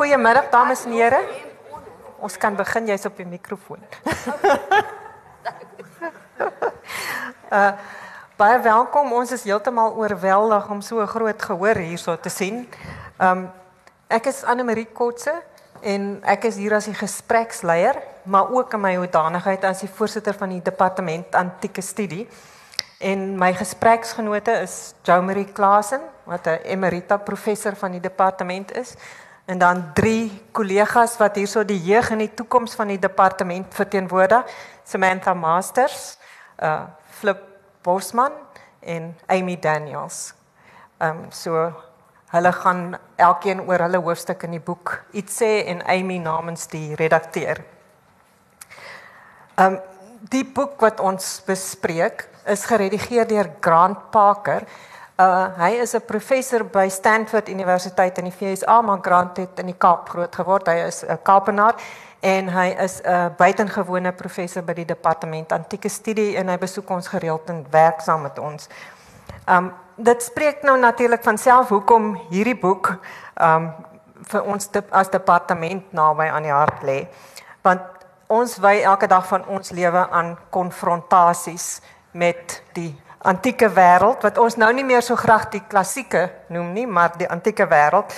Goeiemiddag dames en here. Ons kan begin, jy's op die mikrofoon. uh baie welkom. Ons is heeltemal oorweldig om so 'n groot gehoor hierso te sien. Um ek is Anne Marie Kotse en ek is hier as die gespreksleier, maar ook in my hoedanigheid as die voorsitter van die departement antieke studie. En my gespreksgenote is Jo Marie Klasen wat 'n emerita professor van die departement is en dan drie kollegas wat hierso die jeug en die toekoms van die departement verteenwoordig. Samantha Masters, uh Flip Bosman en Amy Daniels. Ehm um, so hulle gaan elkeen oor hulle hoofstuk in die boek iets sê en Amy namens die redakteur. Ehm um, die boek wat ons bespreek is geredigeer deur Grant Parker. Uh hy is 'n professor by Stanford Universiteit in die VSA, maar Grant het in die Kaap groot geword. Hy is 'n Kaapenaar en hy is 'n buitengewone professor by die departement antieke studie en hy besoek ons gereeld en werk saam met ons. Um dit spreek nou natuurlik van self hoekom hierdie boek um vir ons de, as departement naby aan die hart lê. Want ons wy elke dag van ons lewe aan konfrontasies met die antieke wêreld wat ons nou nie meer so graag die klassieke noem nie, maar die antieke wêreld.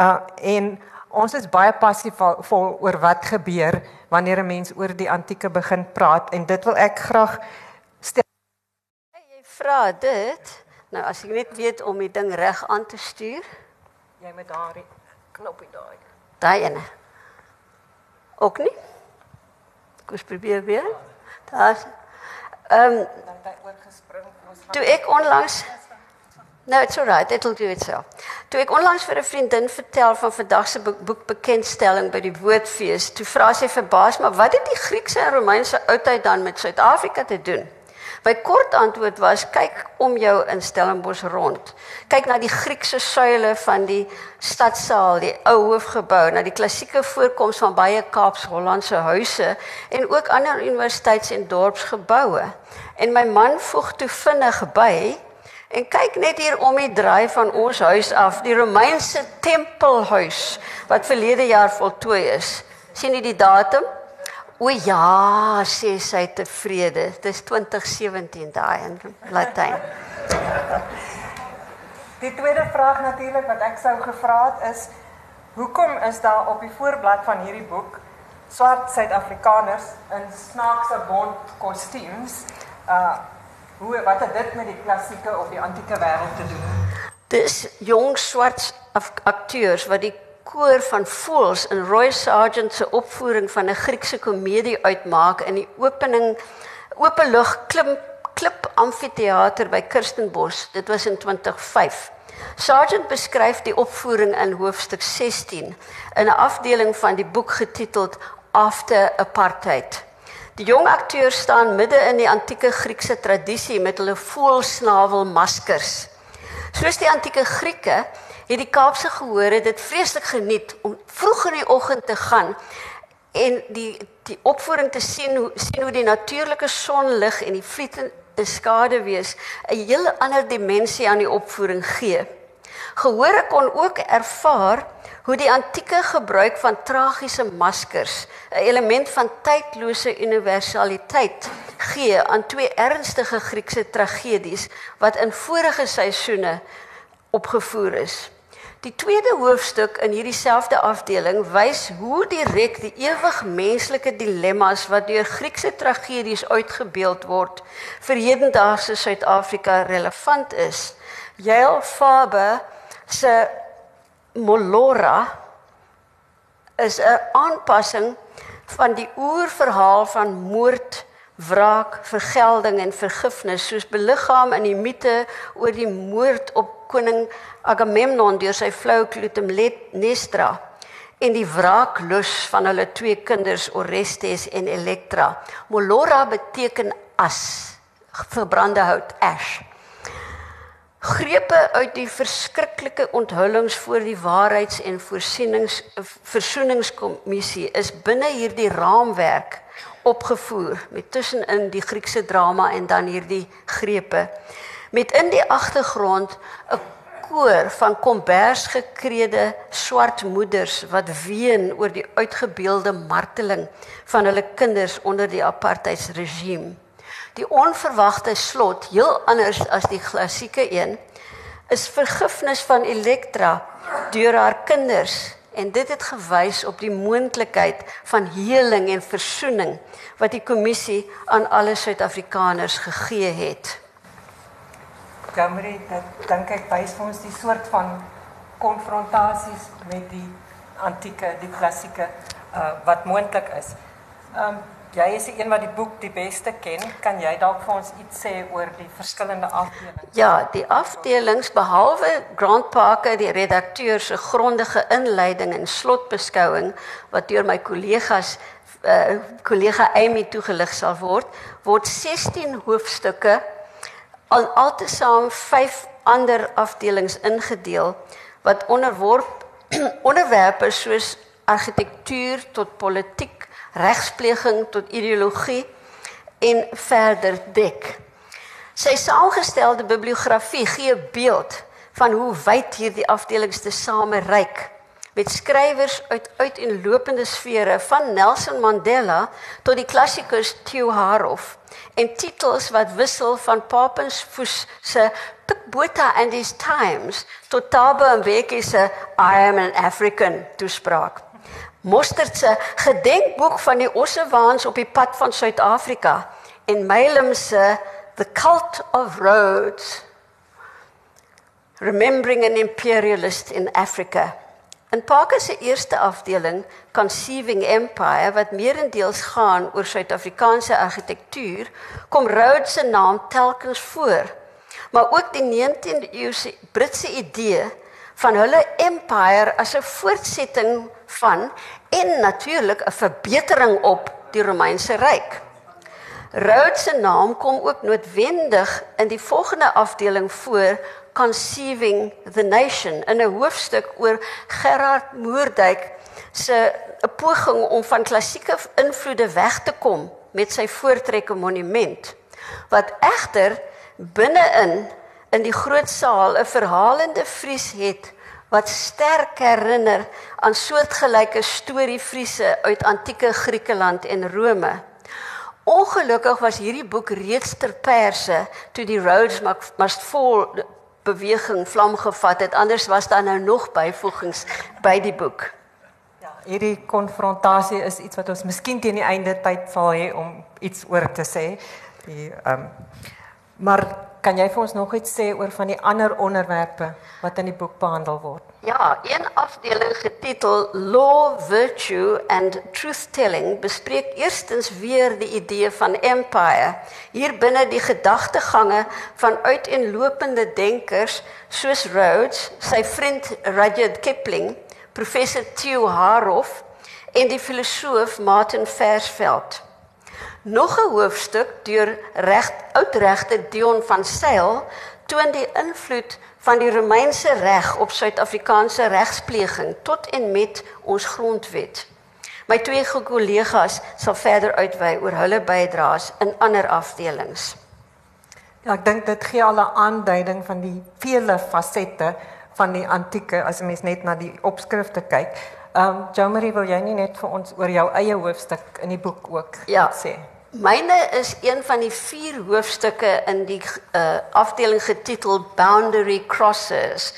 Uh en ons is baie passief vol oor wat gebeur wanneer 'n mens oor die antieke begin praat en dit wil ek graag stel. Hey, jy vra dit. Nou as ek net weet om die ding reg aan te stuur. Jy moet daai knoppie daai. Daai ene. Ook nie? Kom probeer weer. Daar's ehm um, Toe ek onlangs No, it's all right. It'll do itself. Toe ek onlangs vir 'n vriendin vertel van vandag se boek bekendstelling by die Woordfees, toe vra sy verbaas, "Maar wat het die Griekse en Romeinse oudheid dan met Suid-Afrika te doen?" My kort antwoord was: "Kyk om jou in Stellenbosch rond. Kyk na die Griekse suile van die stadsaal, die ou hoofgebou, na die klassieke voorkoms van baie Kaaps-Hollandse huise en ook ander universiteits- en dorpsgeboue." En my man voeg toe vinnig by: En kyk net hier om die draai van ons huis af, die Romeinse tempelhuis wat verlede jaar voltooi is. sien jy die datum? O ja, sê sy tevrede. Dis 2017 daai in Latyn. Die tweede vraag natuurlik wat ek sou gevra het is hoekom is daar op die voorblad van hierdie boek swart Suid-Afrikaners in snaakse bont kostuums? Uh Hoe wat het dit met die klassieke of die antieke wêreld te doen? Dis jong swart akteurs wat die koor van Fools in Roy Sargent se opvoering van 'n Griekse komedie uitmaak in die opening openlug klim klip amfitheater by Kirstenbosch. Dit was in 2005. Sargent beskryf die opvoering in hoofstuk 16 in 'n afdeling van die boek getiteld After Apartheid. Die jong akteurs staan midde in die antieke Griekse tradisie met hulle voelsnavel maskers. Soos die antieke Grieke het die Kaapse gehore dit vreeslik geniet om vroeg in die oggend te gaan en die die opvoering te sien hoe sien hoe die natuurlike sonlig en die vlietende skaduwees 'n heel ander dimensie aan die opvoering gee. Gehore kon ook ervaar hoe die antieke gebruik van tragiese maskers 'n element van tydlose universaliteit gee aan twee ernstige Griekse tragedies wat in vorige seisoene opgevoer is. Die tweede hoofstuk in hierdie selfde afdeling wys hoe direk die ewig menslike dilemma's wat deur Griekse tragedies uitgebeeld word vir hedendaagse Suid-Afrika relevant is. Jael Faber se Molora is 'n aanpassing van die oerverhaal van moord, wraak, vergelding en vergifnis soos beliggaam in die mite oor die moord op koning Agamemnon deur sy vrou Clytemnestra en die wraaklus van hulle twee kinders Orestes en Elektra. Molora beteken as, verbrande hout, ash. Grepe uit die verskriklike onthullings voor die waarheids- en voorsienings versoeningskommissie is binne hierdie raamwerk opgevoer met tussenin die Griekse drama en dan hierdie grepe met in die agtergrond 'n koor van kombers gekrede swart moeders wat ween oor die uitgebeelde marteling van hulle kinders onder die apartheidsregime. Die onverwagte slot, heel anders as die klassieke een, is vergifnis van Elektra deur haar kinders en dit het gewys op die moontlikheid van heling en versoening wat die kommissie aan alle Suid-Afrikaners gegee het. Jammerie, dit dink ek wys vir ons die soort van konfrontasies met die antieke, die klassieke uh wat moontlik is. Ehm um, jy is die een wat die boek die beste ken. Kan jy dalk vir ons iets sê oor die verskillende afdelings? Ja, die afdelings behalwe Grant Parker, die redakteur se grondige inleiding en slotbeskouing wat deur my kollegas uh kollega Amy toegelig sal word, word 16 hoofstukke al altesaam 5 ander afdelings ingedeel wat onderworp onderwerpe soos argitektuur tot politiek, regspleging tot ideologie en verder dek. Sy saamgestelde bibliografie gee 'n beeld van hoe wyd hierdie afdelings te same reik met skrywers uit uiteenlopende sfere van Nelson Mandela tot die klassikus Theo Harof en titels wat wissel van Papensfoes se Pikbota and his Times tot Thabo Mbeki se I am an African toespraak. Mostert se gedenkboek van die ossewaans op die pad van Suid-Afrika en Mylem se The Cult of Rhodes Remembering an Imperialist in Africa. In Parker se eerste afdeling, Conceiving Empire, wat meerendeels gaan oor Suid-Afrikaanse argitektuur, kom Rhodes se naam telkens voor. Maar ook die 19de eeuse Britse idee van hulle empire as 'n voortsetting van en natuurlik 'n verbetering op die Romeinse ryk. Rhodes se naam kom ook noodwendig in die volgende afdeling voor Conceiving the Nation in 'n hoofstuk oor Gerard Moerdijk se 'n poging om van klassieke invloede weg te kom met sy voortrekke monument wat egter binne-in in die groot saal 'n verhalende vries het wat sterk herinner aan soortgelyke storievriese uit antieke Griekeland en Rome. Ongelukkig was hierdie boek reeds ter perse toe die Rhodes Must Fall beweging vlam gevat het. Anders was daar nou nog byvoegings by die boek. Ja, hierdie konfrontasie is iets wat ons miskien teen die einde tyd sal hê om iets oor te sê. Die ehm um, maar kan jy vir ons nog iets sê oor van die ander onderwerpe wat in die boek behandel word? Ja, een afdeling getitel Law, Virtue and Truth Telling bespreek eerstens weer die idee van empire. Hier binne die gedagtegange van uiteenlopende denkers soos Rhodes, sy vriend Rudyard Kipling, professor Theo Harof en die filosoof Martin Versveld. Nog 'n hoofstuk deur reg oudregter Dion van Sail toon die invloed van die Romeinse reg op Suid-Afrikaanse regspleging tot en met ons grondwet. My twee kollegas sal verder uitwy oor hulle bydraes in ander afdelings. Ja, ek dink dit gee al 'n aanduiding van die vele fasette van die antieke as 'n mens net na die opskrifte kyk. Ehm um, Jomari, wil jy nie net vir ons oor jou eie hoofstuk in die boek ook ja. sê? Myne is een van die vier hoofstukke in die uh, afdeling getiteld Boundary Crosses.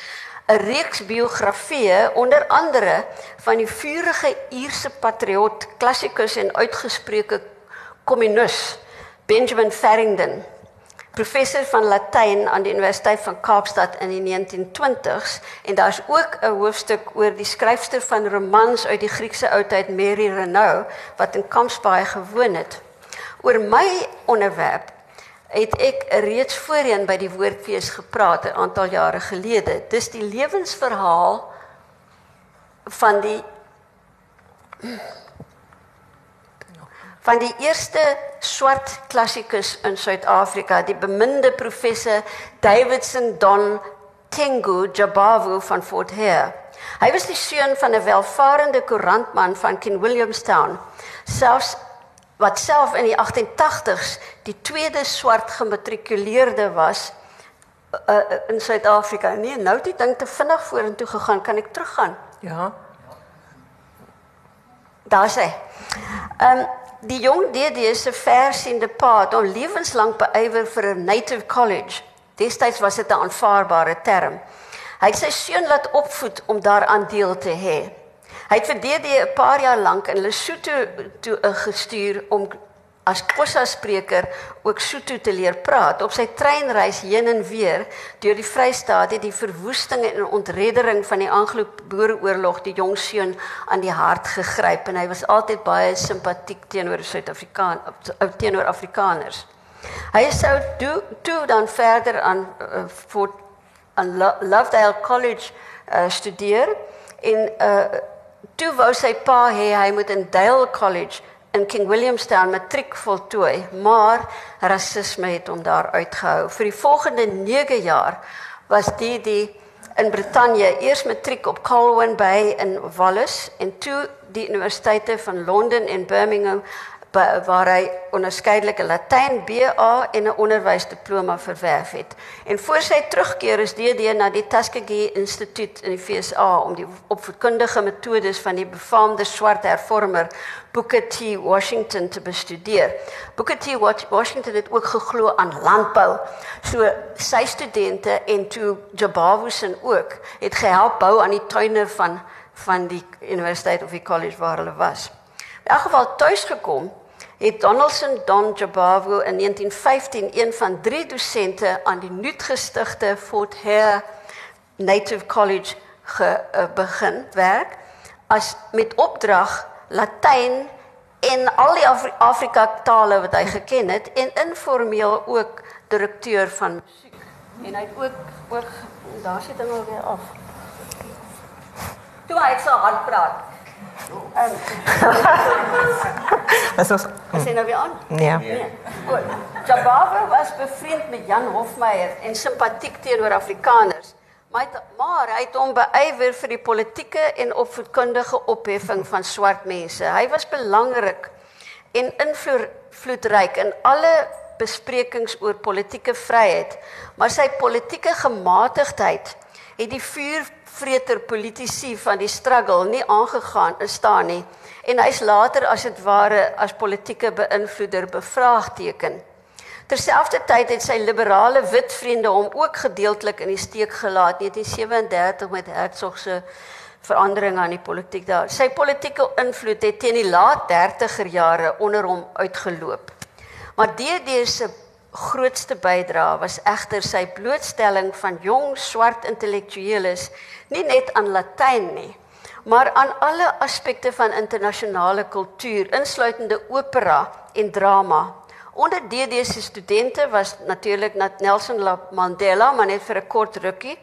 'n Reeks biografieë onder andere van die vurige Ierse patriot, klassikus en uitgesproke kommunis Benjamin Farrington, professor van Latyn aan die Universiteit van Kaapstad in die 1920s en daar's ook 'n hoofstuk oor die skryfster van romans uit die Griekse oudheid Mary Renaud wat in Kampsbaai gewoon het. Oor my onderwerp het ek reeds voorheen by die woordfees gepraat 'n aantal jare gelede. Dis die lewensverhaal van die van die eerste swart klassikus in Suid-Afrika, die beminde professor Davidson Don Tengu Jabavu van Fort Hare. Hy was die seun van 'n welvarende koerantman van King Williamstown. Selfs wat self in die 88s die tweede swart gematrikuleerde was uh, in Suid-Afrika. Nee, nou het die ding te vinnig vorentoe gegaan. Kan ek teruggaan? Ja. Daar sê. Ehm um, die jong DD se versiende pa het hom lewenslank beywer vir 'n native college. Destyds was dit 'n aanvaarbare term. Hy het sy seun laat opvoed om daaraan deel te hê. Hy het vir DD 'n paar jaar lank in Lesotho toe uh, gestuur om as Xhosa spreker ook Sotho te leer praat. Op sy treinreis heen en weer deur die Vrystaat het die verwoesting en ontreddering van die Anglo-Boereoorlog die jong seun aan die hart gegryp en hy was altyd baie simpatiek teenoor Suid-Afrikaan teenoor Afrikaners. Hy sou toe, toe dan verder aan uh, voor aan Lovedale College uh, studeer en uh, toe wou sy pa hê hy moet in Dale College in King Williamstown matriek voltooi, maar rasisme het hom daar uitgehou. Vir die volgende 9 jaar was die die in Brittanje eers matriek op Colwyn Bay in Wallis en toe die universiteite van Londen en Birmingham waar hy onderskeidelike Latyn BA en 'n onderwysdiploma verwerf het. En voor sy terugkeer is DD na die Tuskegee Instituut in die VSA om die opvoedkundige metodes van die befaamde swart hervormer Booker T Washington te bestudeer. Booker T Washington het ook geglo aan landbou. So sy studente en toe Jabavusen ook het gehelp bou aan die tuine van van die universiteit of die college waar hulle was. In elk geval tuis gekom het Donaldson Don Jabavu in 1915 een van drie dosente aan die nuutgestigte Fort Hare Native College ge, uh, begin werk as met opdrag Latyn en al die Afri Afrika tale wat hy geken het en informeel ook direkteur van musiek en hy het ook ook daar sit hom alweer af. Toe hy so hard praat. Ehm Is ons Is hy nou weer aan? nee. Nee. Goed. Jabavu was bevriend met Jan Hofmeyer en simpatiek teenoor Afrikaners. Maar hy het, maar hy het hom beywer vir die politieke en opvoedkundige opheffing van swart mense. Hy was belangrik en invloedryk in alle besprekings oor politieke vryheid, maar sy politieke gematigdheid het die vuurvreter politici van die struggle nie aangegaan staan nie en hy's later as dit ware as politieke beïnvloeder bevraagteken. Terselfdertyd het sy liberale wit vriende hom ook gedeeltelik in die steek gelaat 1937 met Hertzog se verandering aan die politiek daar. Sy politieke invloed het teen die laat 30er jare onder hom uitgeloop. Maar DD se grootste bydrae was egter sy blootstelling van jong swart intellektueles nie net aan Latyn nie, maar aan alle aspekte van internasionale kultuur, insluitende opera en drama Onder DD se studente was natuurlik Nelson Mandela, maar net vir 'n kort rukkie,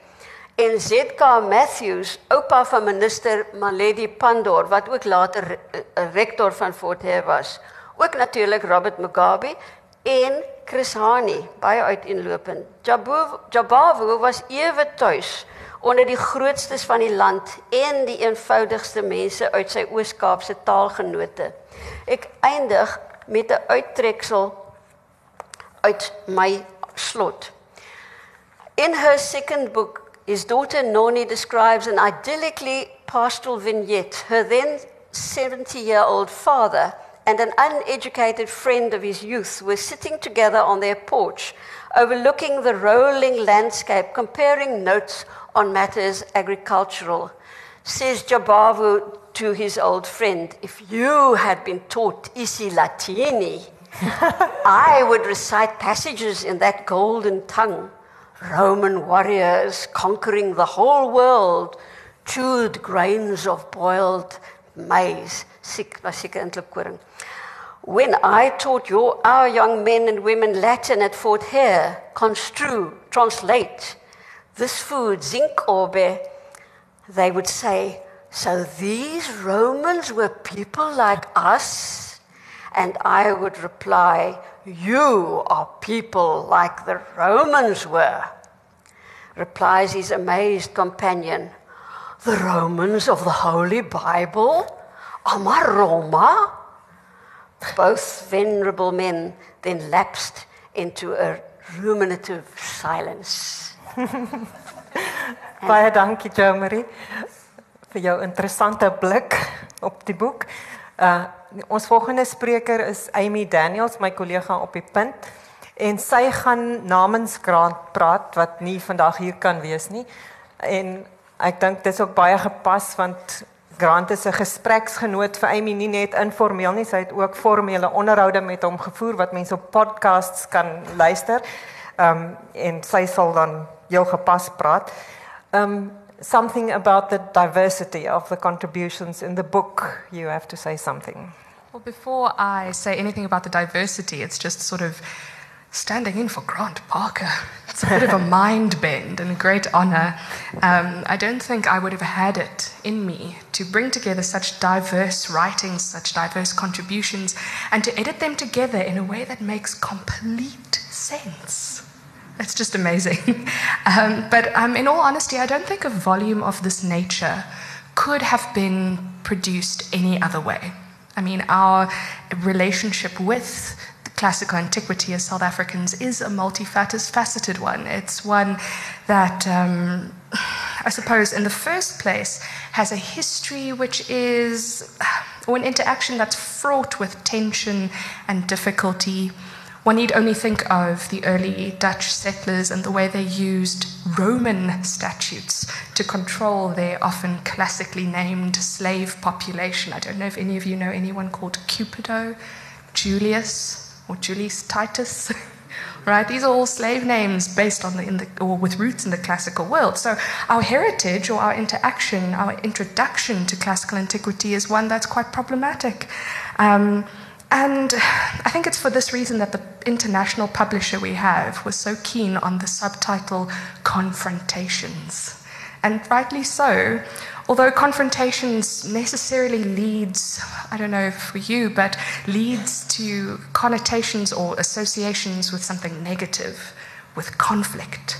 en ZK Matthews, oupa van minister Maledi Pandor wat ook later 'n rektor van Fort Hare was. Ook natuurlik Robert Mugabe en Chris Hani, baie uiteenlopend. Jabavu was ewe tuis onder die grootstes van die land en die eenvoudigste mense uit sy Oos-Kaapse taalgenote. Ek eindig met 'n uittreksel uit my slot. In her second book, his daughter Noni describes an idyllically pastoral vignette. Her then 70 year old father and an uneducated friend of his youth were sitting together on their porch, overlooking the rolling landscape, comparing notes on matters agricultural. Says Jabavu to his old friend, If you had been taught Isi Latini, I would recite passages in that golden tongue. Roman warriors conquering the whole world chewed grains of boiled maize. Sick, When I taught your, our young men and women Latin at Fort Hare, construe, translate this food, zinc orbe, they would say, So these Romans were people like us? And I would reply, You are people like the Romans were. Replies his amazed companion, The Romans of the Holy Bible? Ama Roma? Both venerable men then lapsed into a ruminative silence. Baie dankie Jo Marie vir jou interessante blik op die boek. Uh ons volgende spreker is Amy Daniels, my kollega op die punt. En sy gaan namens Grant praat wat nie vandag hier kan wees nie. En ek dink dit is ook baie gepas want Grant is 'n gespreksgenoot vir Amy nie net informeel nie, sy het ook formele onderhoude met hom gevoer wat mense op podcasts kan luister. Ehm en sy sal dan heel gepas praat. Um, something about the diversity of the contributions in the book. You have to say something. Well, before I say anything about the diversity, it's just sort of standing in for Grant Parker. It's a bit of a mind bend and a great honor. Um, I don't think I would have had it in me to bring together such diverse writings, such diverse contributions, and to edit them together in a way that makes complete sense. It's just amazing. um, but um, in all honesty, I don't think a volume of this nature could have been produced any other way. I mean, our relationship with classical antiquity as South Africans is a multifaceted one. It's one that, um, I suppose, in the first place, has a history which is, or an interaction that's fraught with tension and difficulty one need only think of the early Dutch settlers and the way they used Roman statutes to control their often classically named slave population. I don't know if any of you know anyone called Cupido, Julius, or Julius Titus. right? These are all slave names based on the, in the, or with roots in the classical world. So our heritage or our interaction, our introduction to classical antiquity is one that's quite problematic. Um, and I think it's for this reason that the international publisher we have was so keen on the subtitle Confrontations. And rightly so, although confrontations necessarily leads, I don't know for you, but leads to connotations or associations with something negative, with conflict.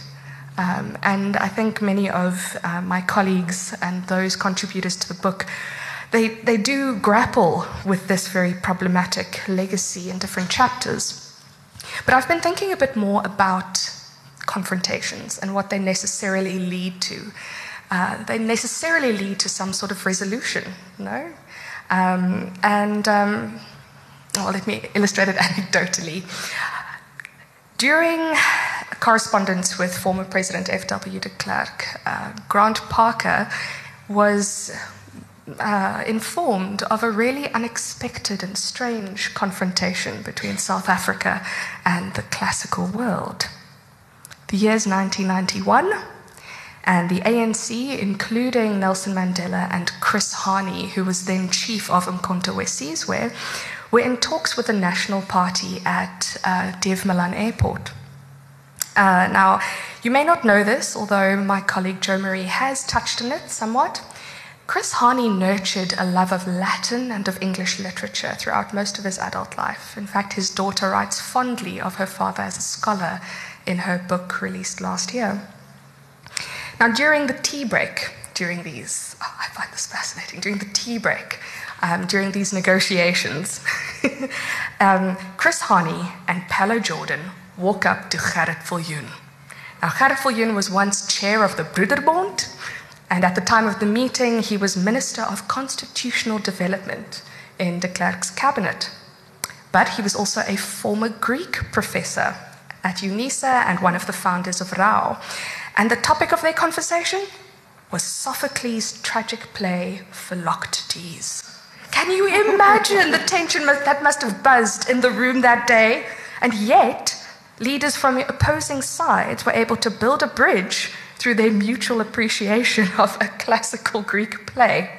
Um, and I think many of uh, my colleagues and those contributors to the book they, they do grapple with this very problematic legacy in different chapters. But I've been thinking a bit more about confrontations and what they necessarily lead to. Uh, they necessarily lead to some sort of resolution, no? Um, and um, well, let me illustrate it anecdotally. During correspondence with former President F.W. de Klerk, uh, Grant Parker was uh, informed of a really unexpected and strange confrontation between South Africa and the classical world. The year is 1991, and the ANC, including Nelson Mandela and Chris Hani, who was then chief of Umkhonto Wesizwe, were in talks with the National Party at uh, Dev Milan Airport. Uh, now, you may not know this, although my colleague Jo Marie has touched on it somewhat. Chris Hani nurtured a love of Latin and of English literature throughout most of his adult life. In fact, his daughter writes fondly of her father as a scholar in her book released last year. Now, during the tea break, during these, oh, I find this fascinating, during the tea break, um, during these negotiations, um, Chris Hani and Pello Jordan walk up to Gerrit Viljoen. Now, Gerrit was once chair of the Broederbond, and at the time of the meeting, he was Minister of Constitutional Development in de Klerk's cabinet. But he was also a former Greek professor at UNISA and one of the founders of RAO. And the topic of their conversation was Sophocles' tragic play, Philoctetes. Can you imagine the tension that must have buzzed in the room that day? And yet, leaders from opposing sides were able to build a bridge through their mutual appreciation of a classical Greek play.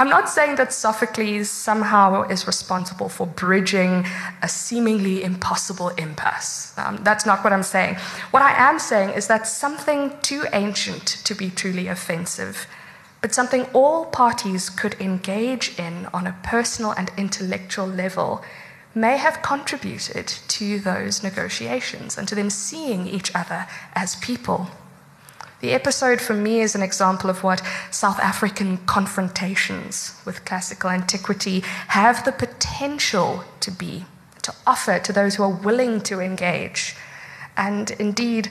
I'm not saying that Sophocles somehow is responsible for bridging a seemingly impossible impasse. Um, that's not what I'm saying. What I am saying is that something too ancient to be truly offensive, but something all parties could engage in on a personal and intellectual level, may have contributed to those negotiations and to them seeing each other as people. The episode for me is an example of what South African confrontations with classical antiquity have the potential to be, to offer to those who are willing to engage. And indeed,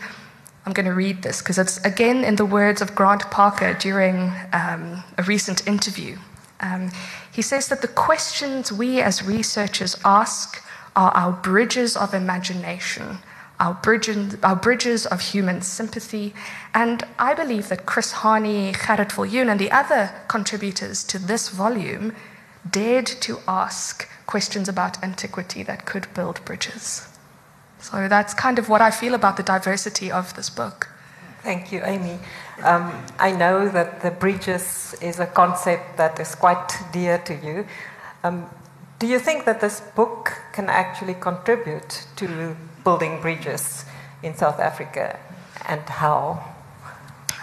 I'm going to read this because it's again in the words of Grant Parker during um, a recent interview. Um, he says that the questions we as researchers ask are our bridges of imagination, our bridges, our bridges of human sympathy. And I believe that Chris Hani, Gerrit Viljoen, and the other contributors to this volume dared to ask questions about antiquity that could build bridges. So that's kind of what I feel about the diversity of this book. Thank you, Amy. Um, I know that the bridges is a concept that is quite dear to you. Um, do you think that this book can actually contribute to building bridges in South Africa and how?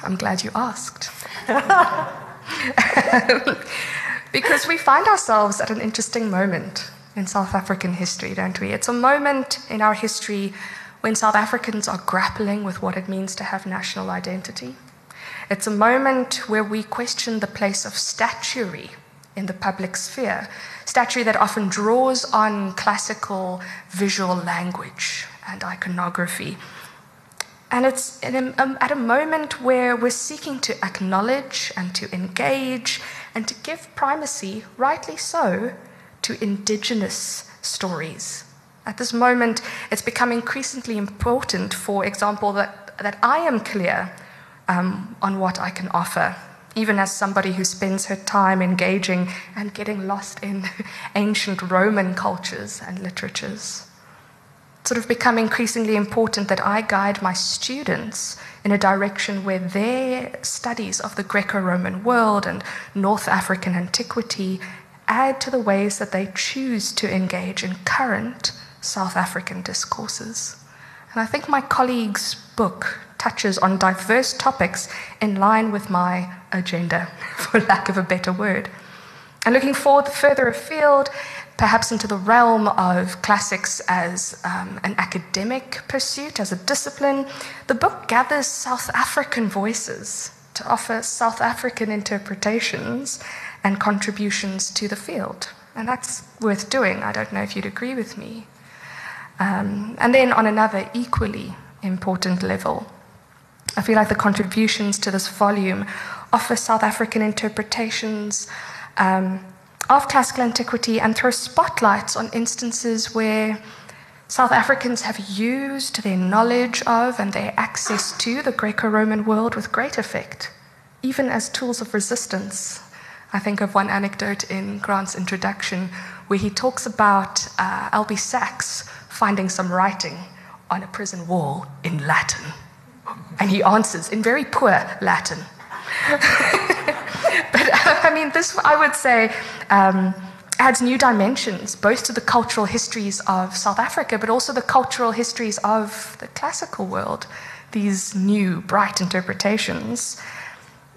I'm glad you asked. because we find ourselves at an interesting moment in South African history, don't we? It's a moment in our history when South Africans are grappling with what it means to have national identity. It's a moment where we question the place of statuary in the public sphere, statuary that often draws on classical visual language and iconography. And it's a, um, at a moment where we're seeking to acknowledge and to engage and to give primacy, rightly so, to indigenous stories. At this moment, it's become increasingly important, for example, that, that I am clear um, on what I can offer, even as somebody who spends her time engaging and getting lost in ancient Roman cultures and literatures. Sort of become increasingly important that I guide my students in a direction where their studies of the Greco Roman world and North African antiquity add to the ways that they choose to engage in current South African discourses. And I think my colleague's book touches on diverse topics in line with my agenda, for lack of a better word. And looking forward further afield, perhaps into the realm of classics as um, an academic pursuit, as a discipline, the book gathers South African voices to offer South African interpretations and contributions to the field. And that's worth doing. I don't know if you'd agree with me. Um, and then, on another equally important level, I feel like the contributions to this volume offer South African interpretations um, of classical antiquity and throw spotlights on instances where South Africans have used their knowledge of and their access to the Greco Roman world with great effect, even as tools of resistance I think of one anecdote in Grant's introduction where he talks about uh, Albie Sachs finding some writing on a prison wall in Latin. And he answers in very poor Latin. but I mean, this, I would say, um, adds new dimensions both to the cultural histories of South Africa, but also the cultural histories of the classical world. These new, bright interpretations.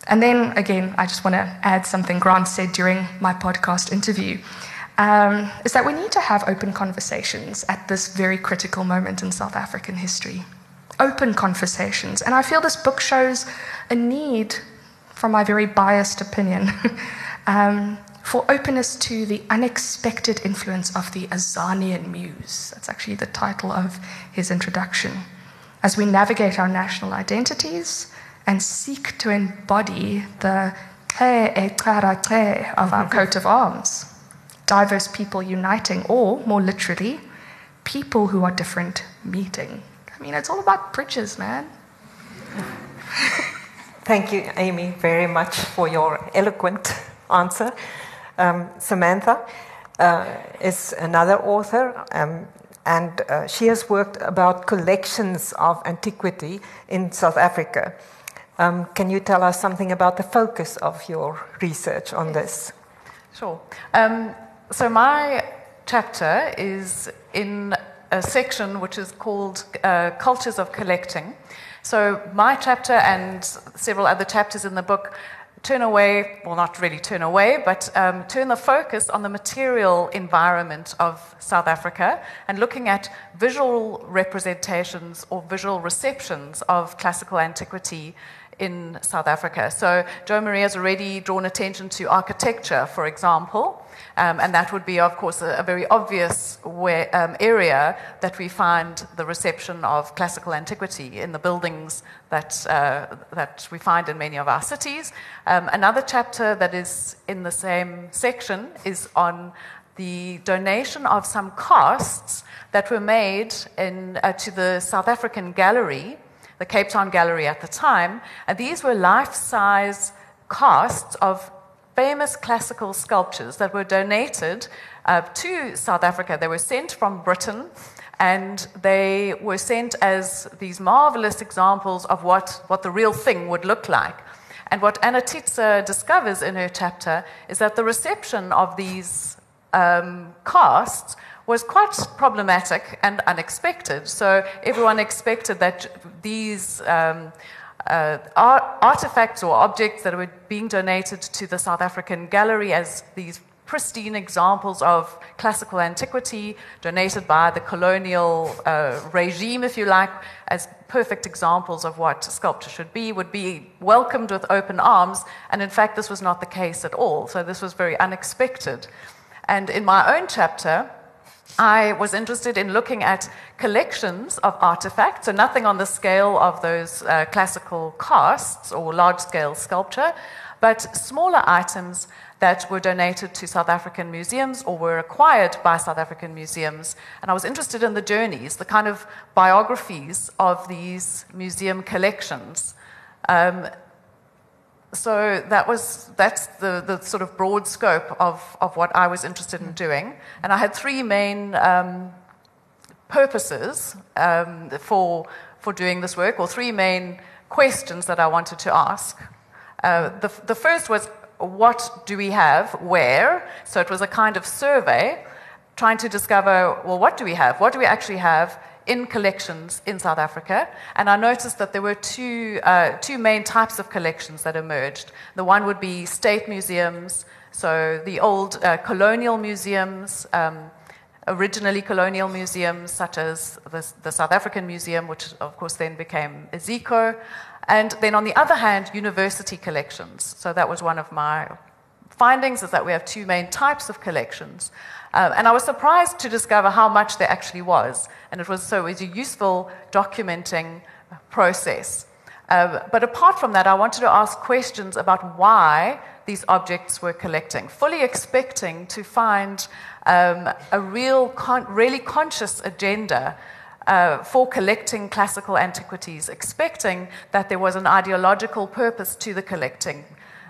And then again, I just want to add something Grant said during my podcast interview. Um, is that we need to have open conversations at this very critical moment in South African history. Open conversations. And I feel this book shows a need, from my very biased opinion, um, for openness to the unexpected influence of the Azanian Muse. That's actually the title of his introduction. As we navigate our national identities, and seek to embody the of our coat of arms. Diverse people uniting, or more literally, people who are different meeting. I mean, it's all about bridges, man. Thank you, Amy, very much for your eloquent answer. Um, Samantha uh, is another author, um, and uh, she has worked about collections of antiquity in South Africa. Um, can you tell us something about the focus of your research on this? Sure. Um, so, my chapter is in a section which is called uh, Cultures of Collecting. So, my chapter and several other chapters in the book turn away, well, not really turn away, but um, turn the focus on the material environment of South Africa and looking at visual representations or visual receptions of classical antiquity in South Africa. So, Joe Maria has already drawn attention to architecture, for example. Um, and that would be, of course, a, a very obvious way, um, area that we find the reception of classical antiquity in the buildings that, uh, that we find in many of our cities. Um, another chapter that is in the same section is on the donation of some casts that were made in, uh, to the South African Gallery, the Cape Town Gallery at the time. And these were life size casts of famous classical sculptures that were donated uh, to South Africa. They were sent from Britain and they were sent as these marvelous examples of what, what the real thing would look like. And what Anna Titze discovers in her chapter is that the reception of these um, casts was quite problematic and unexpected. So everyone expected that these um, uh, artifacts or objects that were being donated to the South African Gallery as these pristine examples of classical antiquity donated by the colonial uh, regime, if you like, as perfect examples of what sculpture should be, would be welcomed with open arms. And in fact, this was not the case at all. So this was very unexpected. And in my own chapter, I was interested in looking at collections of artifacts, so nothing on the scale of those uh, classical casts or large scale sculpture, but smaller items that were donated to South African museums or were acquired by South African museums. And I was interested in the journeys, the kind of biographies of these museum collections. Um, so that was that's the, the sort of broad scope of, of what I was interested in doing. And I had three main um, purposes um, for, for doing this work, or three main questions that I wanted to ask. Uh, the, the first was what do we have, where? So it was a kind of survey trying to discover well, what do we have? What do we actually have? In collections in South Africa, and I noticed that there were two, uh, two main types of collections that emerged. The one would be state museums, so the old uh, colonial museums, um, originally colonial museums such as the, the, South African Museum, which of course then became Iziko, and then on the other hand, university collections. So that was one of my findings is that we have two main types of collections. Uh, and I was surprised to discover how much there actually was. And it was so it was a useful documenting process. Uh, but apart from that, I wanted to ask questions about why these objects were collecting, fully expecting to find um, a real, con- really conscious agenda uh, for collecting classical antiquities, expecting that there was an ideological purpose to the collecting,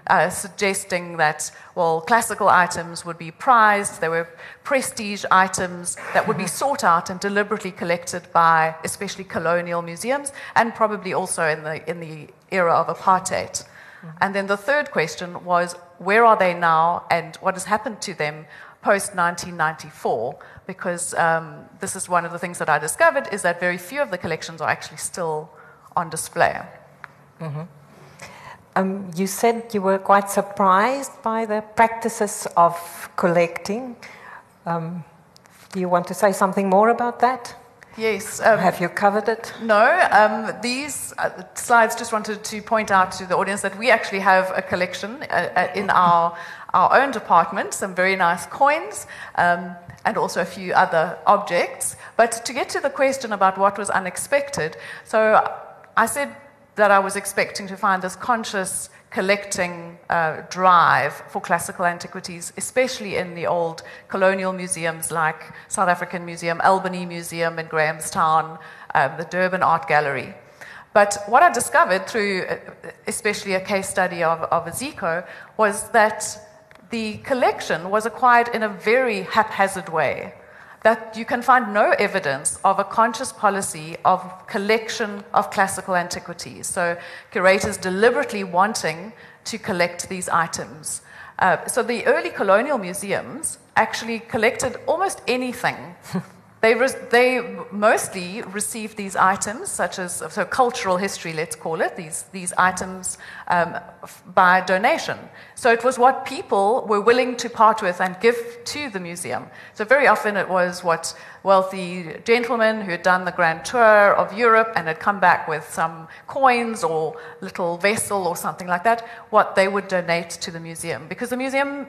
uh, suggesting that, well, classical items would be prized, there were prestige items that would be sought out and deliberately collected by especially colonial museums, and probably also in the, in the era of apartheid. Mm-hmm. And then the third question was where are they now and what has happened to them post 1994? Because um, this is one of the things that I discovered is that very few of the collections are actually still on display. Mm-hmm. Um, you said you were quite surprised by the practices of collecting. Um, do you want to say something more about that? Yes. Um, Have you covered it? No. Um, these uh, slides just wanted to point out to the audience that we actually have a collection uh, uh, in our, our own department, some very nice coins, um, and also a few other objects. But to get to the question about what was unexpected, so I said that I was expecting to find this conscious collecting uh, drive for classical antiquities, especially in the old colonial museums like South African Museum, Albany Museum in Grahamstown, um, the Durban Art Gallery. But what I discovered through, uh, especially a case study of, of Iziko, was that the collection was acquired in a very haphazard way that you can find no evidence of a conscious policy of collection of classical antiquities. So, curators deliberately wanting to collect these items. Uh, so, the early colonial museums actually collected almost anything they, they mostly received these items, such as so cultural history, let's call it, these, these items um, by donation. So it was what people were willing to part with and give to the museum. So very often it was what wealthy gentlemen who had done the grand tour of Europe and had come back with some coins or little vessel or something like that, what they would donate to the museum. Because the museum,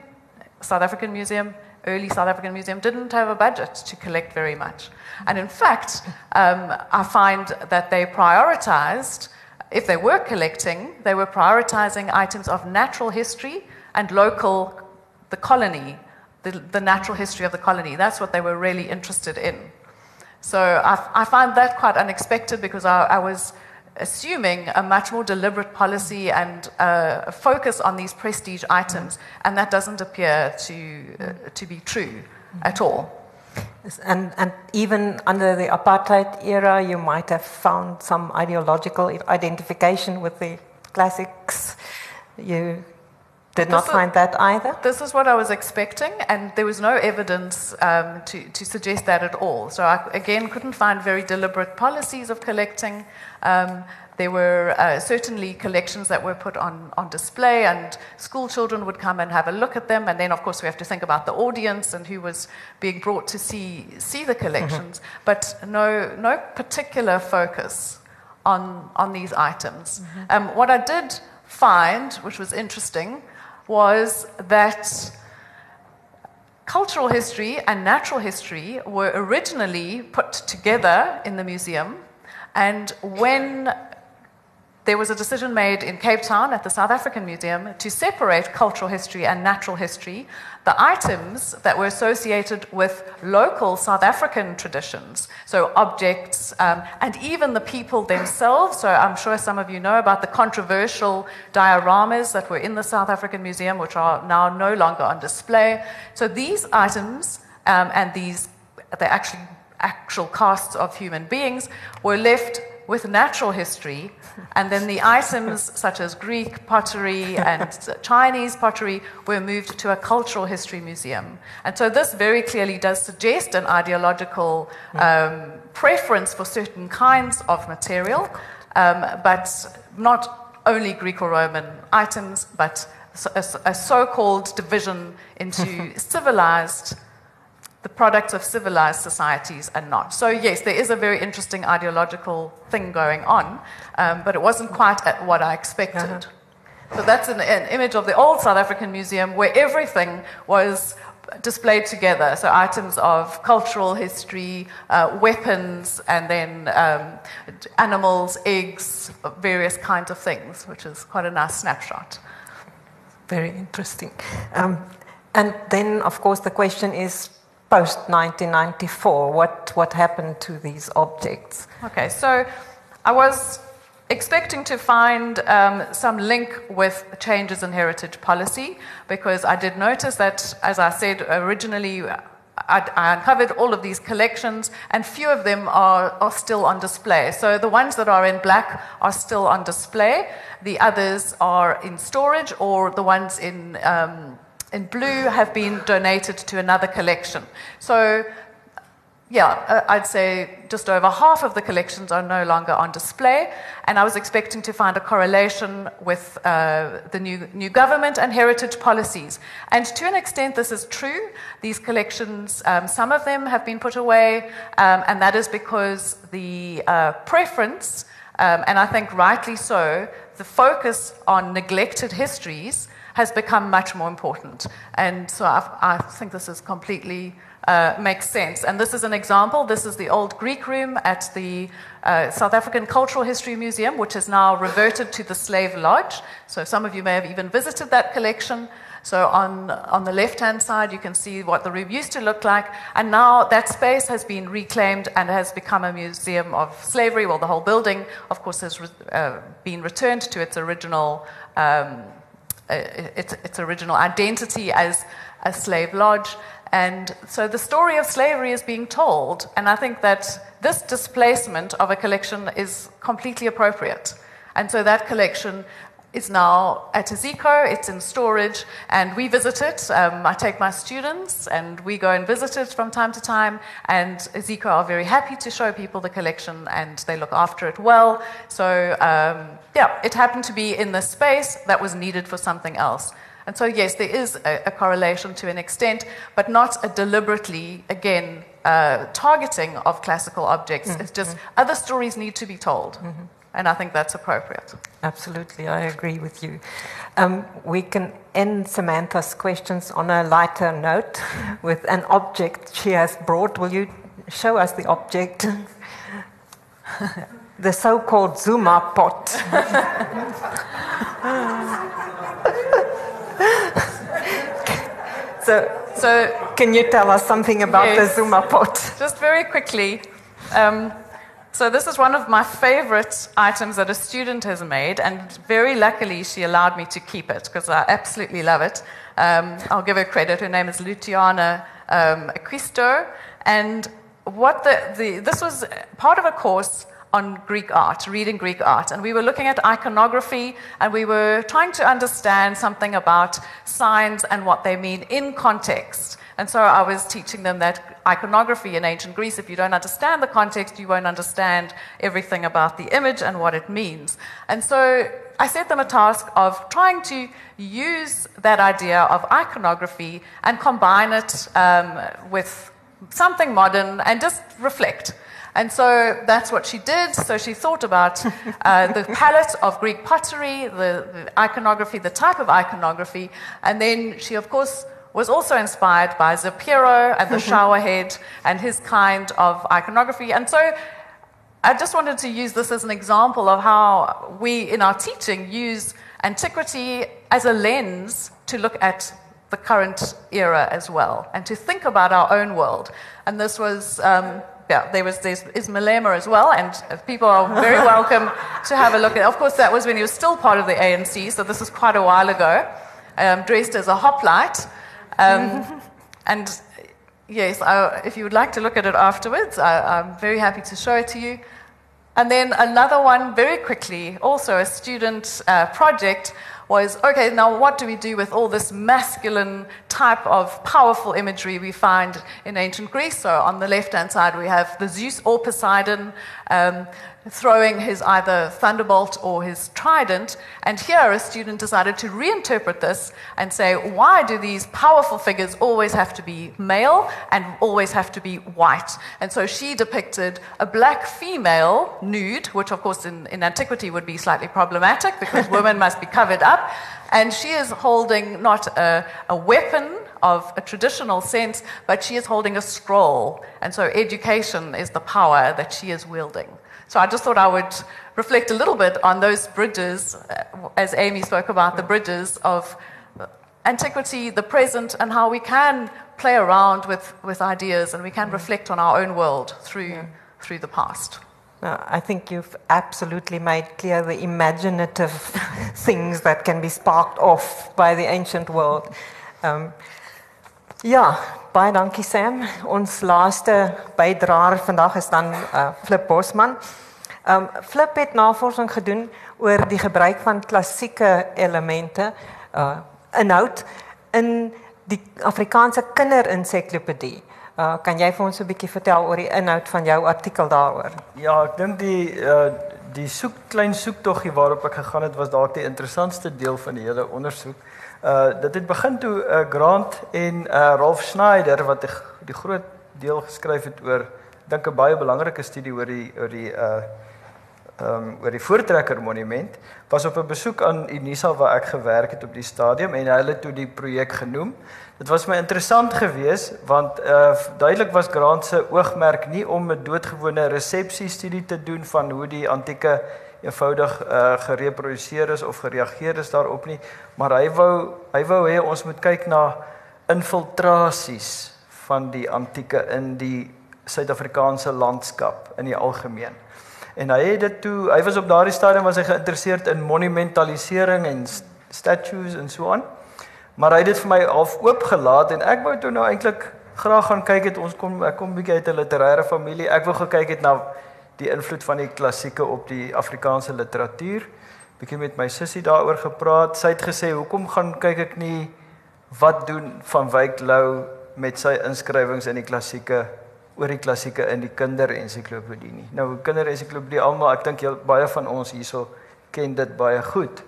South African Museum, early South African Museum didn't have a budget to collect very much. And in fact, um, I find that they prioritized, if they were collecting, they were prioritizing items of natural history and local, the colony, the, the natural history of the colony. That's what they were really interested in. So I, I find that quite unexpected because I, I was assuming a much more deliberate policy and uh, a focus on these prestige items, and that doesn't appear to, uh, to be true at all. And, and even under the apartheid era, you might have found some ideological identification with the classics. You did not This is- find that either? This is what I was expecting, and there was no evidence um, to, to suggest that at all. So I, again, couldn't find very deliberate policies of collecting. Um, there were uh, certainly collections that were put on, on display, and school children would come and have a look at them. And then, of course, we have to think about the audience and who was being brought to see, see the collections, but no, no particular focus on, on these items. Um, what I did find, which was interesting, was that cultural history and natural history were originally put together in the museum. And when there was a decision made in Cape Town at the South African Museum to separate cultural history and natural history. The items that were associated with local South African traditions, so objects, um, and even the people themselves. So I'm sure some of you know about the controversial dioramas that were in the South African Museum, which are now no longer on display. So these items um, and these, the actually actual casts of human beings, were left with natural history, and then the items such as Greek pottery and Chinese pottery were moved to a cultural history museum. And so this very clearly does suggest an ideological um, preference for certain kinds of material, um, but not only Greek or Roman items, but a, a so called division into civilized the products of civilized societies and not. So, yes, there is a very interesting ideological thing going on, um, but it wasn't quite at what I expected. So, that's an, an image of the old South African Museum where everything was displayed together. So, items of cultural history, uh, weapons, and then um, animals, eggs, various kinds of things, which is quite a nice snapshot. Very interesting. Um, and then, of course, the question is post 1994, what, what happened to these objects? Okay, so I was expecting to find um, some link with changes in heritage policy because I did notice that, as I said originally, I, I uncovered all of these collections and few of them are, are still on display. So the ones that are in black are still on display, the others are in storage, or the ones in um, in blue have been donated to another collection. So, yeah, uh, I'd say just over half of the collections are no longer on display, and I was expecting to find a correlation with uh, the new, new government and heritage policies. And to an extent, this is true. These collections, um, some of them have been put away, um, and that is because the uh, preference, um, and I think rightly so, the focus on neglected histories has become much more important. And so I, I think this is completely uh, makes sense. And this is an example. This is the old Greek room at the uh, South African Cultural History Museum, which has now reverted to the Slave Lodge. So some of you may have even visited that collection. So on, on the left-hand side, you can see what the room used to look like. And now that space has been reclaimed and has become a museum of slavery. Well, the whole building, of course, has re- uh, been returned to its original um, Uh, its, its original identity as a slave lodge. And so the story of slavery is being told. And I think that this displacement of a collection is completely appropriate. And so that collection is now at Ezeco. It's in storage, and we visit it. Um, I take my students, and we go and visit it from time to time. And Ezeco are very happy to show people the collection, and they look after it well. So, um, yeah, it happened to be in the space that was needed for something else. And so, yes, there is a, a correlation to an extent, but not a deliberately, again, uh, targeting of classical objects. Mm-hmm. It's just other stories need to be told. Mm-hmm. And I think that's appropriate. Absolutely, I agree with you. Um, we can end Samantha's questions on a lighter note with an object she has brought. Will you show us the object? the so called Zuma pot. so, so, can you tell us something about yes, the Zuma pot? Just very quickly. Um, so this is one of my favorite items that a student has made, and very luckily she allowed me to keep it because I absolutely love it. Um, I'll give her credit. Her name is Luciana um, and what the, the this was part of a course on Greek art, reading Greek art. And we were looking at iconography and we were trying to understand something about signs and what they mean in context. And so I was teaching them that iconography in ancient Greece, if you don't understand the context, you won't understand everything about the image and what it means. And so I set them a task of trying to use that idea of iconography and combine it um, with something modern and just reflect. And so that's what she did. So she thought about uh, the palette of Greek pottery, the, the, iconography, the type of iconography, and then she, of course, was also inspired by Zapiro and the showerhead and his kind of iconography. And so I just wanted to use this as an example of how we, in our teaching, use antiquity as a lens to look at the current era as well and to think about our own world. And this was. Um, yeah, there was this is Malema as well, and people are very welcome to have a look at. Of course, that was when he was still part of the ANC, so this is quite a while ago. Um, dressed as a hoplite, um, and yes, I, if you would like to look at it afterwards, I, I'm very happy to show it to you. And then another one, very quickly, also a student uh, project, was okay, now what do we do with all this masculine type of powerful imagery we find in ancient Greece? So on the left hand side, we have the Zeus or Poseidon. Um, throwing his either thunderbolt or his trident. And here, a student decided to reinterpret this and say, why do these powerful figures always have to be male and always have to be white? And so she depicted a black female nude, which, of course, in, in antiquity would be slightly problematic because women must be covered up. And she is holding not a, a weapon of a traditional sense, but she is holding a scroll. And so education is the power that she is wielding. So I just thought I would reflect a little bit on those bridges, uh, as Amy spoke about the bridges of antiquity, the present, and how we can play around with, with ideas and we can reflect on our own world through, yeah. through the past. I think you've absolutely made clear the imaginative things that can be sparked off by the ancient world. Um, ja, baie dankie Sam. Ons laaste bydraer vandag is dan uh, Flip Bosman. Um Flip het navorsing gedoen oor die gebruik van klassieke elemente uh inhoud in die Afrikaanse kinderinsiklopedie. Uh kan jy vir ons 'n bietjie vertel oor die inhoud van jou artikel daaroor? Ja, ek dink die uh die soek klein soektoggie waarop ek gegaan het was dalk die interessantste deel van die hele ondersoek. Uh dit het begin toe uh, Grant en uh Rolf Schneider wat die, die groot deel geskryf het oor dink 'n baie belangrike studie oor die oor die uh ehm um, oor die Voortrekker Monument was op 'n besoek aan Unisa waar ek gewerk het op die stadium en hulle het toe die projek genoem. Dit was my interessant geweest want uh duidelik was Grant se oogmerk nie om 'n doodgewone resepsie studie te doen van hoe die antieke eenvoudig uh gereproduseer is of gereageer is daarop nie, maar hy wou hy wou hê ons moet kyk na infiltrasies van die antieke in die Suid-Afrikaanse landskap in die algemeen. En hy het dit toe hy was op daardie stadium was hy geïnteresseerd in monumentalisering en statues en so aan. Maar hy het dit vir my half oopgelaat en ek wou toe nou eintlik graag gaan kyk het ons kom ek kom bietjie uit 'n literêre familie. Ek wou gekyk het na die invloed van die klassieke op die Afrikaanse literatuur bietjie met my sussie daaroor gepraat. Sy het gesê, "Hoekom gaan kyk ek nie wat doen van Wyk Lou met sy inskrywings in die klassieke oor die klassieke in die kinderensiklopedie nie." Nou kinderensiklopedie almal, ek dink baie van ons hierso ken dit baie goed.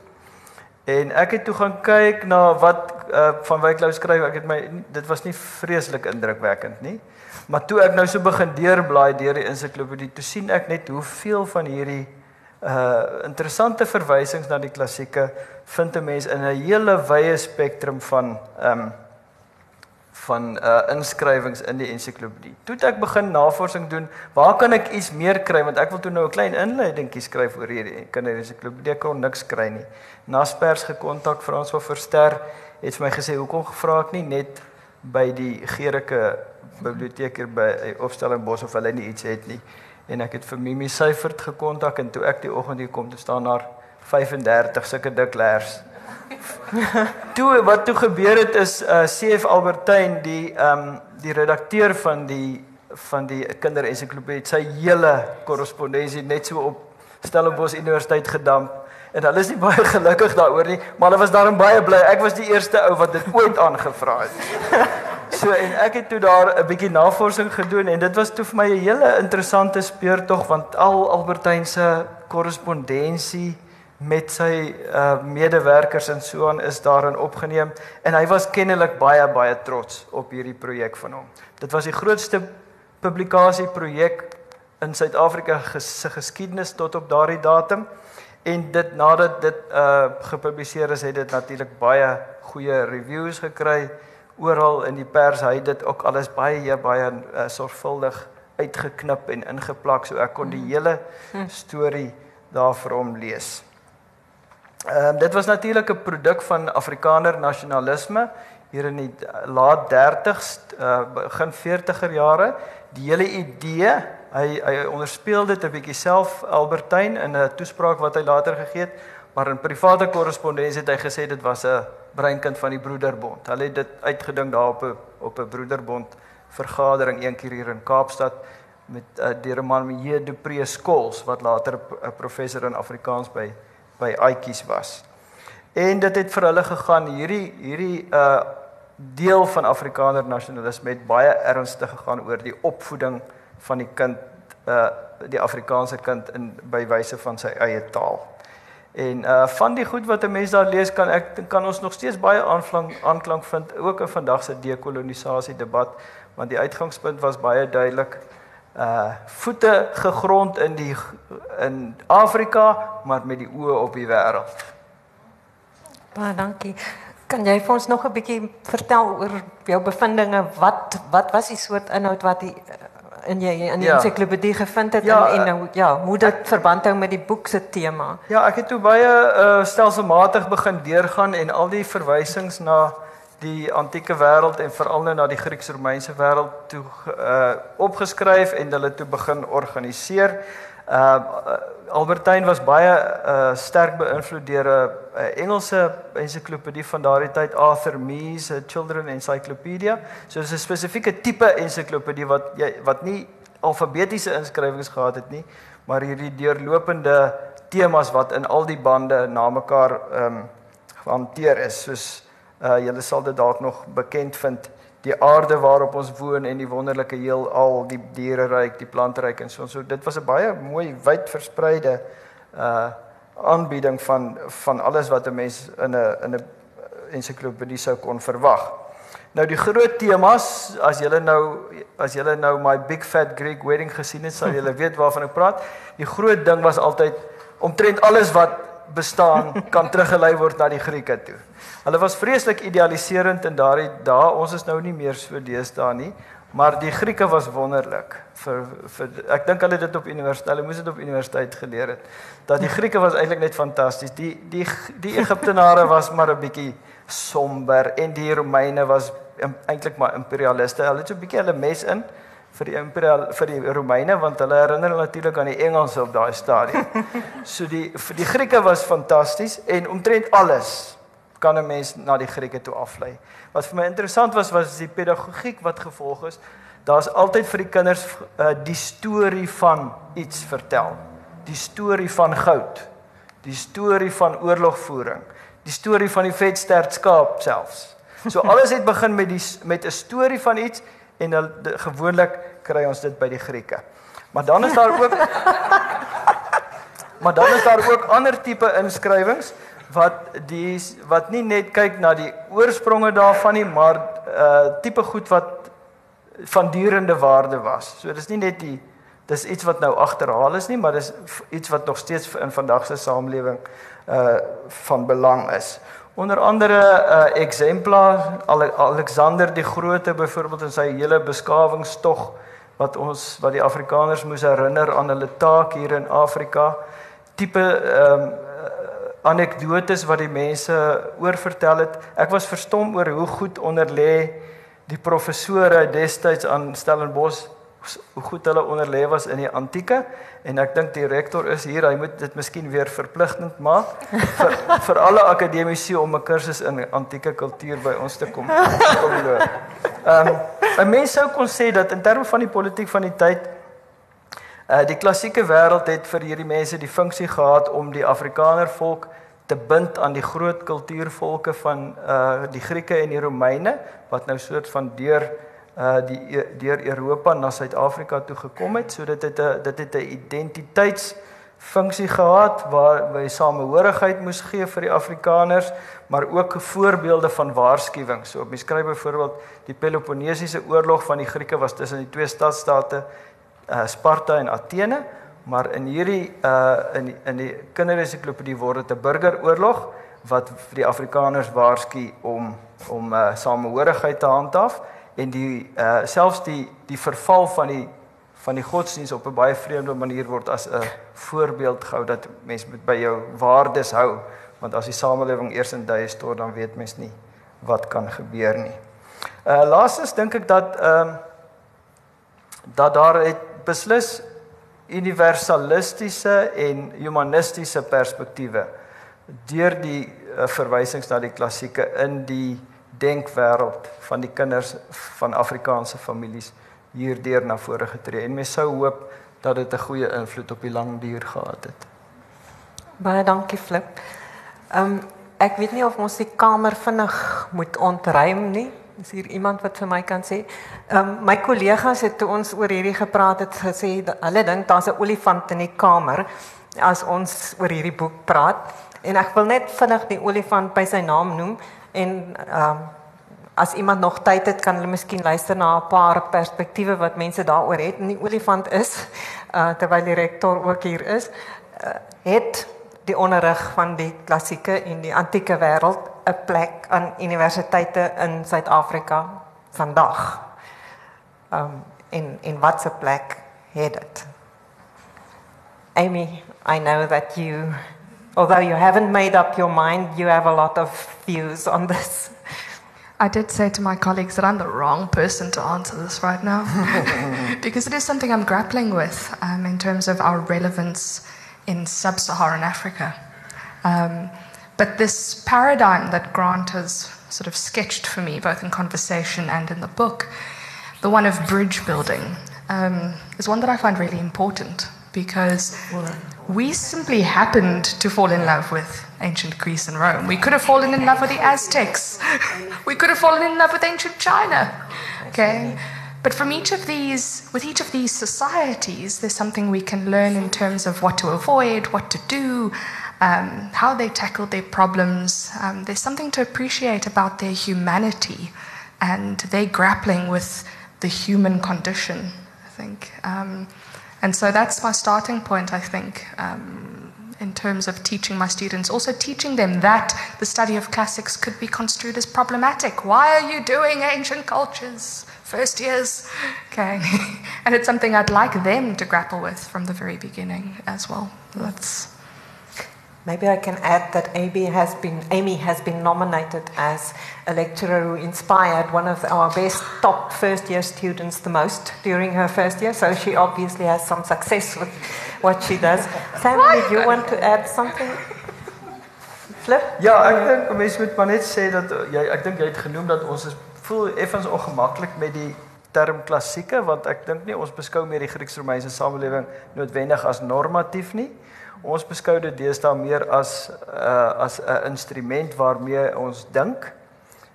En ek het toe gaan kyk na wat uh, van Wyk Lou skryf. Ek het my dit was nie vreeslik indrukwekkend nie. Maar toe ek nou so begin deurblaai deur die ensiklopedie, toe sien ek net hoeveel van hierdie uh interessante verwysings na die klassieke vind 'n mens in 'n hele wye spektrum van ehm um, van uh inskrywings in die ensiklopedie. Toe ek begin navorsing doen, waar kan ek iets meer kry want ek wil toe nou 'n klein inleidingkie skryf oor hierdie kinderensiklopedie. Ek kon niks kry nie. Naspers gekontak Frans van Verster het vir my gesê hoekom gevra ek nie net by die Gerike biblioteek hier by Opstellingbos of hulle nie iets het nie en ek het vir Mimi Syfert gekontak en toe ek die oggend hier kom te staan daar 35 sulke dik lers. toe wat toe gebeur het is uh, eh, CF Albertyn die ehm um, die redakteur van die van die kinderensiklopedie sy hele korrespondensie net so op Stellenbosch Universiteit gedamp. En hulle is nie baie gelukkig daaroor nie maar hulle was daarom baie bly. Ek was die eerste ou wat dit ooit aangevra het. So en ek het toe daar 'n bietjie navorsing gedoen en dit was toe vir my 'n hele interessante speurtog want al Albertyn se korrespondensie met sy uh medewerkers en so aan is daarin opgeneem. En hy was kennelik baie baie trots op hierdie projek van hom. Dit was die grootste publikasie projek in Suid-Afrika se geskiedenis tot op daardie datum. En dit nadat dit uh gepubliseer is het dit natuurlik baie goeie reviews gekry. Oral in die pers hy dit ook alles baie baie uh, sorgvuldig uitgeknip en ingeplak. So ek kon die hele storie daar vir hom lees. Ehm um, dit was natuurlik 'n produk van Afrikaner nasionalisme hier in die laat 30s uh, begin 40er jare. Die hele idee, hy hy onderspeel dit 'n bietjie self Albertyn in 'n toespraak wat hy later gegee het, maar in private korrespondensie het hy gesê dit was 'n breinkind van die broederbond. Hulle het dit uitgedink daar op 'n op 'n broederbond vergadering een keer hier in Kaapstad met uh, deur 'n man J de Pre Skols wat later 'n professor in Afrikaans by by Aitjies was. En dit het vir hulle gegaan hierdie hierdie uh deel van Afrikaner nasionalisme het baie ernstig gegaan oor die opvoeding van die kind uh die Afrikaanse kind in by wyse van sy eie taal. En uh van die goed wat 'n mens daar lees kan ek kan ons nog steeds baie aanklank aanklank vind ook in vandag se dekolonisasie debat want die uitgangspunt was baie duidelik uh voete gegrond in die in Afrika maar met die oë op die wêreld. Baie dankie. Kan jy vir ons nog 'n bietjie vertel oor jou bevindinge wat wat was die soort inhoud wat die in jy in die ja. ensiklopedie gevind het ja, en, en nou ja, hoe dit ek, verband hou met die boek se tema. Ja, ek het toe baie uh, stelselmatig begin deurgaan en al die verwysings na die antieke wêreld en veral nou na die Grieks-Romeinse wêreld toe uh, opgeskryf en hulle toe begin organiseer. Uh Albertyn was baie uh sterk beïnvloed deur 'n uh, Engelse ensiklopedie van daardie tyd Arthur Mees se Children Encyclopedia. So dis 'n spesifieke tipe ensiklopedie wat jy wat nie alfabetiese inskrywings gehad het nie, maar hierdie deurlopende temas wat in al die bande na mekaar ehm um, gehanteer is. Soos uh julle sal dit dalk nog bekend vind die aarde waarop ons woon en die wonderlike heelal, die diereryk, die plantryk en so en so. Dit was 'n baie mooi wyd verspreide uh aanbieding van van alles wat 'n mens in 'n in 'n ensiklopedie sou kon verwag. Nou die groot temas, as julle nou as julle nou my Big Fat Greek Wedding gesien het, sal julle weet waarvan ek praat. Die groot ding was altyd omtrent alles wat bestaan kan teruggelei word na die Grieke toe. Hulle was vreeslik idealiserend in daardie dae. Ons is nou nie meer so deesdae nie, maar die Grieke was wonderlik. Vir vir ek dink hulle het dit op universiteit, hulle moes dit op universiteit geleer het. Dat die Grieke was eintlik net fantasties. Die die die Egiptenare was maar 'n bietjie somber en die Romeine was eintlik maar imperialiste. Hulle het so 'n bietjie hulle mes in vir die imperial vir die Romeine want hulle herinner natuurlik aan die Engelse op daai stadium. So die vir die Grieke was fantasties en omtrent alles kan 'n mens na die Grieke toe aflei. Wat vir my interessant was was die pedagogiek wat gevolg is. Daar's altyd vir die kinders uh, die storie van iets vertel. Die storie van goud, die storie van oorlogvoering, die storie van die vetstert skaap selfs. So alles het begin met die met 'n storie van iets en hulle gewoonlik kry ons dit by die Grieke. Maar dan is daar ook Maar dan is daar ook ander tipe inskrywings wat die wat nie net kyk na die oorspronge daarvan nie, maar uh tipe goed wat van durende waarde was. So dis nie net die dis iets wat nou agterhaal is nie, maar dis iets wat nog steeds in vandag se samelewing uh van belang is. Onder andere uh, exemplaar Alexander die Grote byvoorbeeld in sy hele beskawingstog wat ons wat die Afrikaners moes herinner aan hulle taak hier in Afrika. Tipe ehm um, anekdotes wat die mense oor vertel het. Ek was verstom oor hoe goed onderlê die professore destyds aan Stellenbosch hoe goed hulle onderlê was in die antieke en ek dink die rektor is hier hy moet dit miskien weer verpligtend maak vir vir alle akademici om 'n kursus in antieke kultuur by ons te kom kom loop. Ehm um, 'n mens sou kon sê dat in terme van die politiek van die tyd uh die klassieke wêreld het vir hierdie mense die funksie gehad om die Afrikaner volk te bind aan die groot kultuurvolke van uh die Grieke en die Romeine wat nou soort van deur uh die deur Europa na Suid-Afrika toe gekom het. So dit het 'n dit het 'n identiteitsfunksie gehad waar wy samehorigheid moes gee vir die Afrikaners, maar ook voorbeelde van waarskuwing. So mense skryf byvoorbeeld die Peloponnesiese oorlog van die Grieke was tussen die twee stadsstate uh Sparta en Athene, maar in hierdie uh in die, in die kinderensiklopedie word dit 'n burgeroorlog wat vir die Afrikaners waarsku om om uh samehorigheid te handhaaf. En die uh selfs die die verval van die van die godsdiens op 'n baie vreemde manier word as 'n voorbeeld gehou dat mens moet by jou waardes hou want as die samelewing eers in duie stort dan weet mens nie wat kan gebeur nie. Uh laastens dink ek dat ehm uh, dat daar het beslis universalistiese en humanistiese perspektiewe deur die uh, verwysings na die klassieke in die denkwêreld van die kinders van Afrikaanse families hierdeur na vore getree en mens sou hoop dat dit 'n goeie invloed op die lang duur gehad het. Baie dankie Flip. Ehm um, ek weet nie of ons die kamer vinnig moet ontruim nie. Is hier iemand wat vir my kan sê? Ehm um, my kollegas het toe ons oor hierdie gepraat het gesê hulle dink daar's 'n olifant in die kamer as ons oor hierdie boek praat. En ek wil net vinnig die olifant by sy naam noem en ehm um, as iemand nog tyd het kan hulle miskien luister na 'n paar perspektiewe wat mense daaroor het en die olifant is uh, terwyl die rektor ook hier is uh, het die onderrig van die klassieke en die antieke wêreld 'n plek aan universiteite in Suid-Afrika vandag. Ehm um, in in watse plek het dit? Amy, I know that you although you haven't made up your mind, you have a lot of views on this. I did say to my colleagues that I'm the wrong person to answer this right now because it is something I'm grappling with um, in terms of our relevance in sub Saharan Africa. Um, but this paradigm that Grant has sort of sketched for me, both in conversation and in the book, the one of bridge building, um, is one that I find really important because we simply happened to fall in love with ancient Greece and Rome. We could have fallen in love with the Aztecs. we could have fallen in love with ancient China. Okay? But from each of these, with each of these societies, there's something we can learn in terms of what to avoid, what to do, um, how they tackled their problems. Um, there's something to appreciate about their humanity and their grappling with the human condition, I think. Um, and so that's my starting point, I think, um, in terms of teaching my students. Also, teaching them that the study of classics could be construed as problematic. Why are you doing ancient cultures? First years. Okay. and it's something I'd like them to grapple with from the very beginning as well. That's. Maybe I can add that Amy has been Amy has been nominated as a lecturer who inspired one of our best top first year students the most during her first year. So she obviously has some success with what she does. Sam, did you want to add something? Flip? Ja, ek dink 'n mens moet maar net sê dat eh, jy ek dink jy het genoem dat ons is voel effens ongemaklik met die term klassieke want ek dink nie ons beskou meer die Grieks-Romeinse samelewing noodwendig as normatief nie. Ons beskou dit deesdae meer as uh as 'n instrument waarmee ons dink.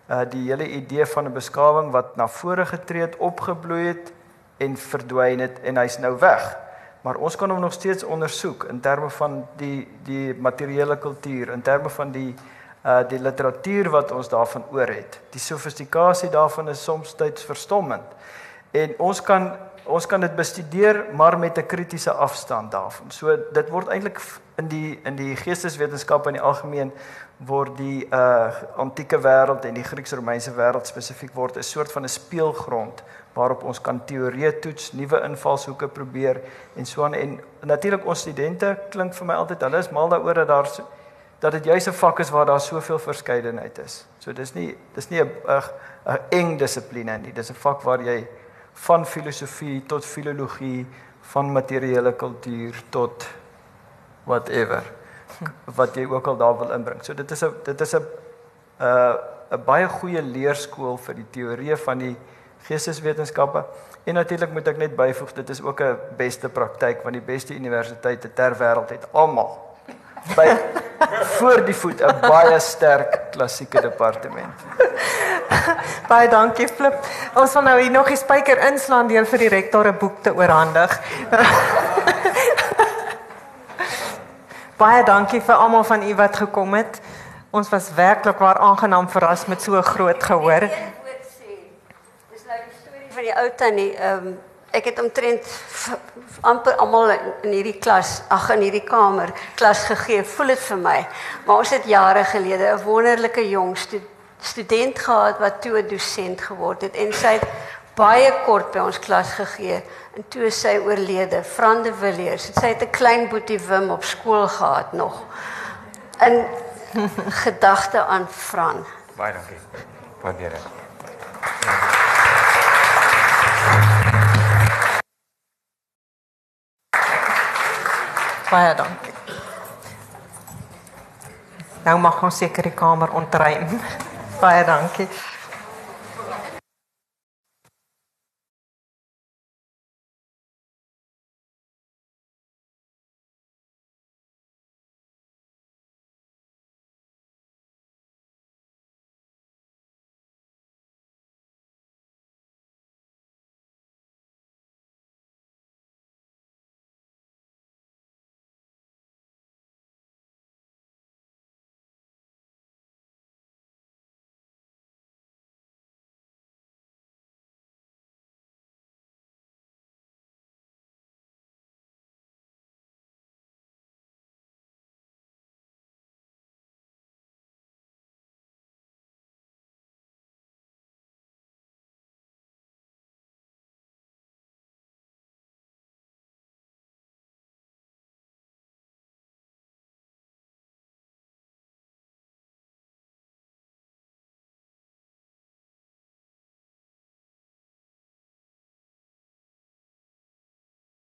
Uh die hele idee van 'n beskawing wat na vore getree het, opgebloei het en verdwyn het en hy's nou weg. Maar ons kan hom nog steeds ondersoek in terme van die die materiële kultuur, in terme van die uh die literatuur wat ons daarvan oor het. Die sofistikasie daarvan is soms tyds verstommend. En ons kan ons kan dit bestudeer maar met 'n kritiese afstand daarvan. So dit word eintlik in die in die geesteswetenskap in die algemeen word die uh antieke wêreld en die Grieks-Romeinse wêreld spesifiek word 'n soort van 'n speelgrond waarop ons kan teorieë toets, nuwe invalshoeke probeer en so aan en natuurlik ons studente klink vir my altyd hulle is mal daaroor dat daar so, dat dit juis 'n vak is waar daar soveel verskeidenheid is. So dis nie dis nie 'n 'n eng dissipline nie. Dis 'n vak waar jy van filosofie tot filologie, van materiële kultuur tot whatever wat jy ook al daar wil inbring. So dit is 'n dit is 'n 'n uh, 'n baie goeie leerskool vir die teorieë van die geesteswetenskappe. En natuurlik moet ek net byvoeg, dit is ook 'n beste praktyk want die beste universiteite ter wêreld het almal by voor die voet 'n baie sterk klassieke departement. Baie dankie Flip. Ons wil nou hier nog 'n spyker inslaan deur vir die rektor 'n boek te oorhandig. Baie dankie vir almal van u wat gekom het. Ons was werklik waar aangenaam verras met so groot gehoor. Dis nou die storie van die ou tannie. Ehm um, ek het omtrent amper almal in hierdie klas, ag in hierdie kamer klas gegee. Voel dit vir my. Maar ons het jare gelede 'n wonderlike jong stu student gehad wat toe 'n dosent geword het en sy het baie kort by ons klas gegee en toe sy oorlede, Fran de Villiers. Sy het 'n klein boetie Wim op skool gehad nog. In gedagte aan Fran. Baie dankie. Waardeer dit. Baie dankie. Nou mag ons seker die kamer ontruim. Baie dankie.